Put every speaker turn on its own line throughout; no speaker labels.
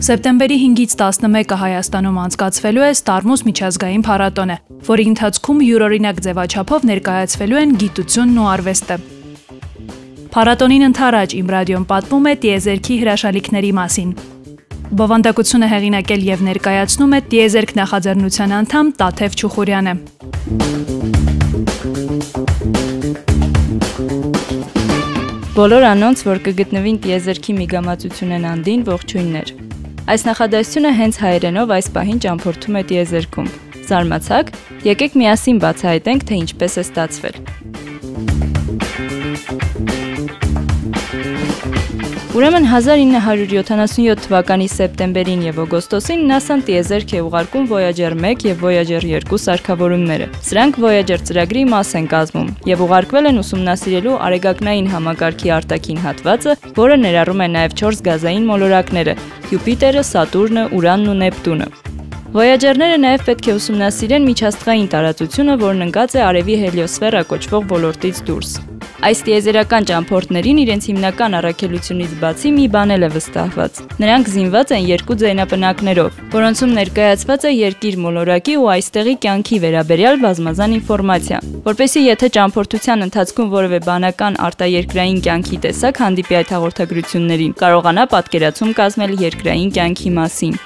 Սեպտեմբերի 5-ից 11-ը Հայաստանում անցկացվելու է Ստարմուս միջազգային փառատոնը, որի ընթացքում յուրօրինակ ձևաչափով ներկայացվելու են գիտությունն ու արվեստը։ Փառատոնին ընթരാճ իմ ռադիոն պատմում է տիեզերքի հրաշալիքների մասին։ Բովանդակությունը հեղինակել եւ ներկայացնում է տիեզերք նախաձեռնության անդամ Տաթև Չուխուրյանը։
Բոլոր անոնց, որ կգտնվին տիեզերքի միգամածությունեն անդին ողջույններ։ Այս նախադասությունը հենց հայերենով այս պահին ճամփորդում է տիեզերքում։ Զարմացաք, եկեք միասին բացահայտենք, թե ինչպես է ստացվել։ Ուրեմն 1977 թվականի սեպտեմբերին եւ օգոստոսին NASA-ն տիեզերք է ուղարկում Voyager 1 եւ Voyager 2 սարքավորումները։ Սրանք Voyager ծրագրի մաս են կազմում եւ ուղարկվել են ուսումնասիրելու արեգակնային համակարգի արտաքին հատվածը, որը ներառում է նաեւ 4 գազային մոլորակները՝ Յուպիտերը, Սատուրնը, Ուրանն ու Նեպտունը։ Voyager-ները նաև պետք է ուսումնասիրեն միջաստղային տարածությունը, որն ընկած է արևի հելիոսֆերա կոչվող ոլորտից դուրս։ Այս տիեզերական ճամփորդներին իրենց հիմնական առաքելությունից բացի մի բան էլ է վստահված։ Նրանք զինված են երկու ձայնապնակներով, որոնցում ներկայացված է երկիր մոլորակի ու այստեղի կյանքի վերաբերյալ բազմազան ինֆորմացիա։ Որպեսզի եթե ճամփորդության ընթացքում որևէ բանական արտաերկրային կյանքի տեսակ հանդիպի այդ հաղորդագրություններին, կարողանա պատկերացում կազմել երկրային կյանքի մասին։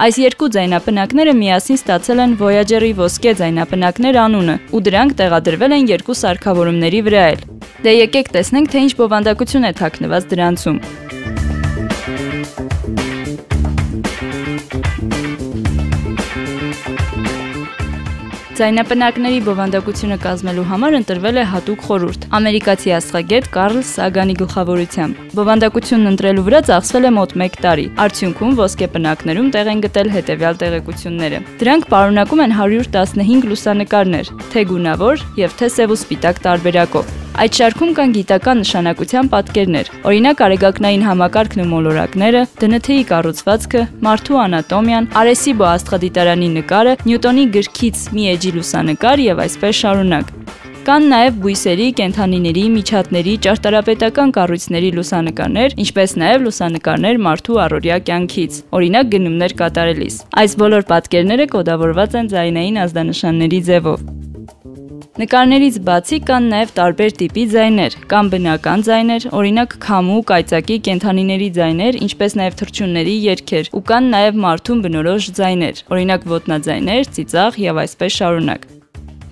Այս երկու ձայնապնակները միասին ստացել են Voyager-ի ոսկե ձայնապնակներ անունը, ու դրանք տեղադրվել են երկու սարքավորումների վրա էլ։ Դե եկեք տեսնենք, թե ինչ բովանդակություն է թաքնված դրանցում։ Ձայնապնակների բովանդակությունը կազմելու համար ընտրվել է հատուկ խորհուրդ՝ ամերիկացի աստղագետ Կարլ Սագանի գլխավորությամբ։ Բովանդակությունն ընտրելու վրա ծախսվել է մոտ 1 տարի։ Արդյունքում ոսկե պնակներում տեղ են գտել հետևյալ տեղեկությունները։ Դրանք պարունակում են 115 լուսանկարներ, թե գունավոր եւ թե սև ու սպիտակ տարբերակով։ Այդ շարքում կան գիտական նշանակության պատկերներ, օրինակ արեգակնային համակարգն ու մոլորակները, ԴՆԹ-ի կառուցվածքը, մարդու անատոմիան, Արեսիբո աստղադիտարանի նկարը, Նյուտոնի գրքից մի էջի լուսանկար եւ այսպես շարունակ։ Կան նաև բույսերի, կենթանիների, միջատների, ճարտարապետական կառույցների լուսանկարներ, ինչպես նաև լուսանկարներ մարդու առօրյա կյանքից, օրինակ գնումներ կատարելիս։ Այս բոլոր պատկերները կոդավորված են ձայնային ազդանշանների ձևով։ Նկարներից բացի կան նաև տարբեր տիպի ձայներ, կամ բնական ձայներ, օրինակ քամու, կայծակի, կենթանիների ձայներ, ինչպես նաև թռչունների երգեր, ու կան նաև մարդուն բնորոշ ձայներ, օրինակ ոտնաձայներ, ծիծաղ եւ այսպես շարունակ։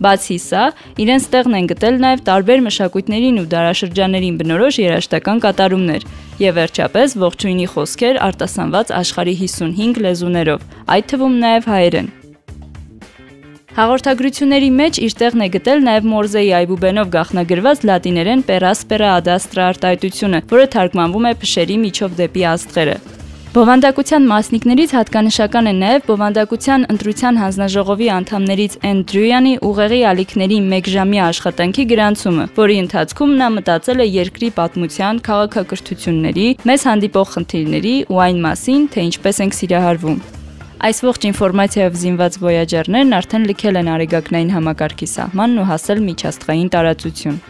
Բացի սա, իրենց տեղն են գտել նաև տարբեր մշակույթներին ու դարաշրջաներին բնորոշ երաժշտական կատարումներ եւ վերջապես ողջույնի խոսքեր արտասանված աշխարի 55 լեզուներով, այդ թվում նաև հայերեն։ Հաղորդագրությունների մեջ իր տեղն է գտել նաև Մորզեի այբուբենով գաղտնագրված լատիներեն per aspera ad astra արտահայտությունը, որը թարգմանվում է փշերի միջով դեպի աստղերը։ Բովանդակության մասնիկներից հատկանշական է նաև Բովանդակության ընտրության հանձնաժողովի անդամներից Էնդրյույանի ուղեղի ալիքների 1 ժամյա աշխատանքի գրանցումը, որի ընթացքում նա մտածել է երկրի պատմության, քաղաքակրթությունների, մեզ հանդիպող խնդիրների ու այն մասին, թե ինչպես ենք սիրահարվում։ Այս ողջ ինֆորմացիայով զինված Voyager-ներն արդեն լքել են արեգակնային համակարգի սահմանն ու հասել միջաստղային տարածություն։